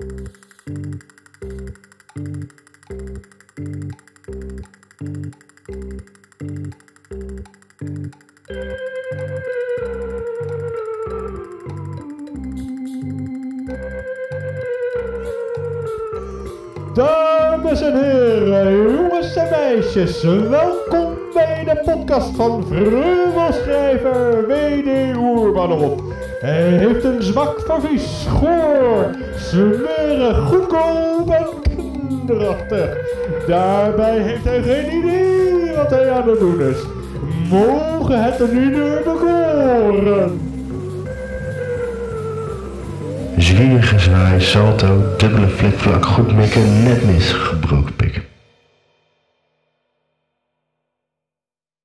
Dames en heren, jongens en meisjes, welkom bij de podcast van Vreuvelschrijver W.D. Roermanop. Hij heeft een zwak voor vis, goor, smerig, goedkoop en kinderachtig. Daarbij heeft hij geen idee wat hij aan het doen is. Mogen het er nu bekoren. Zwierige zwaai, salto, dubbele flikvlak, goed mikken, net mis, gebroken pik.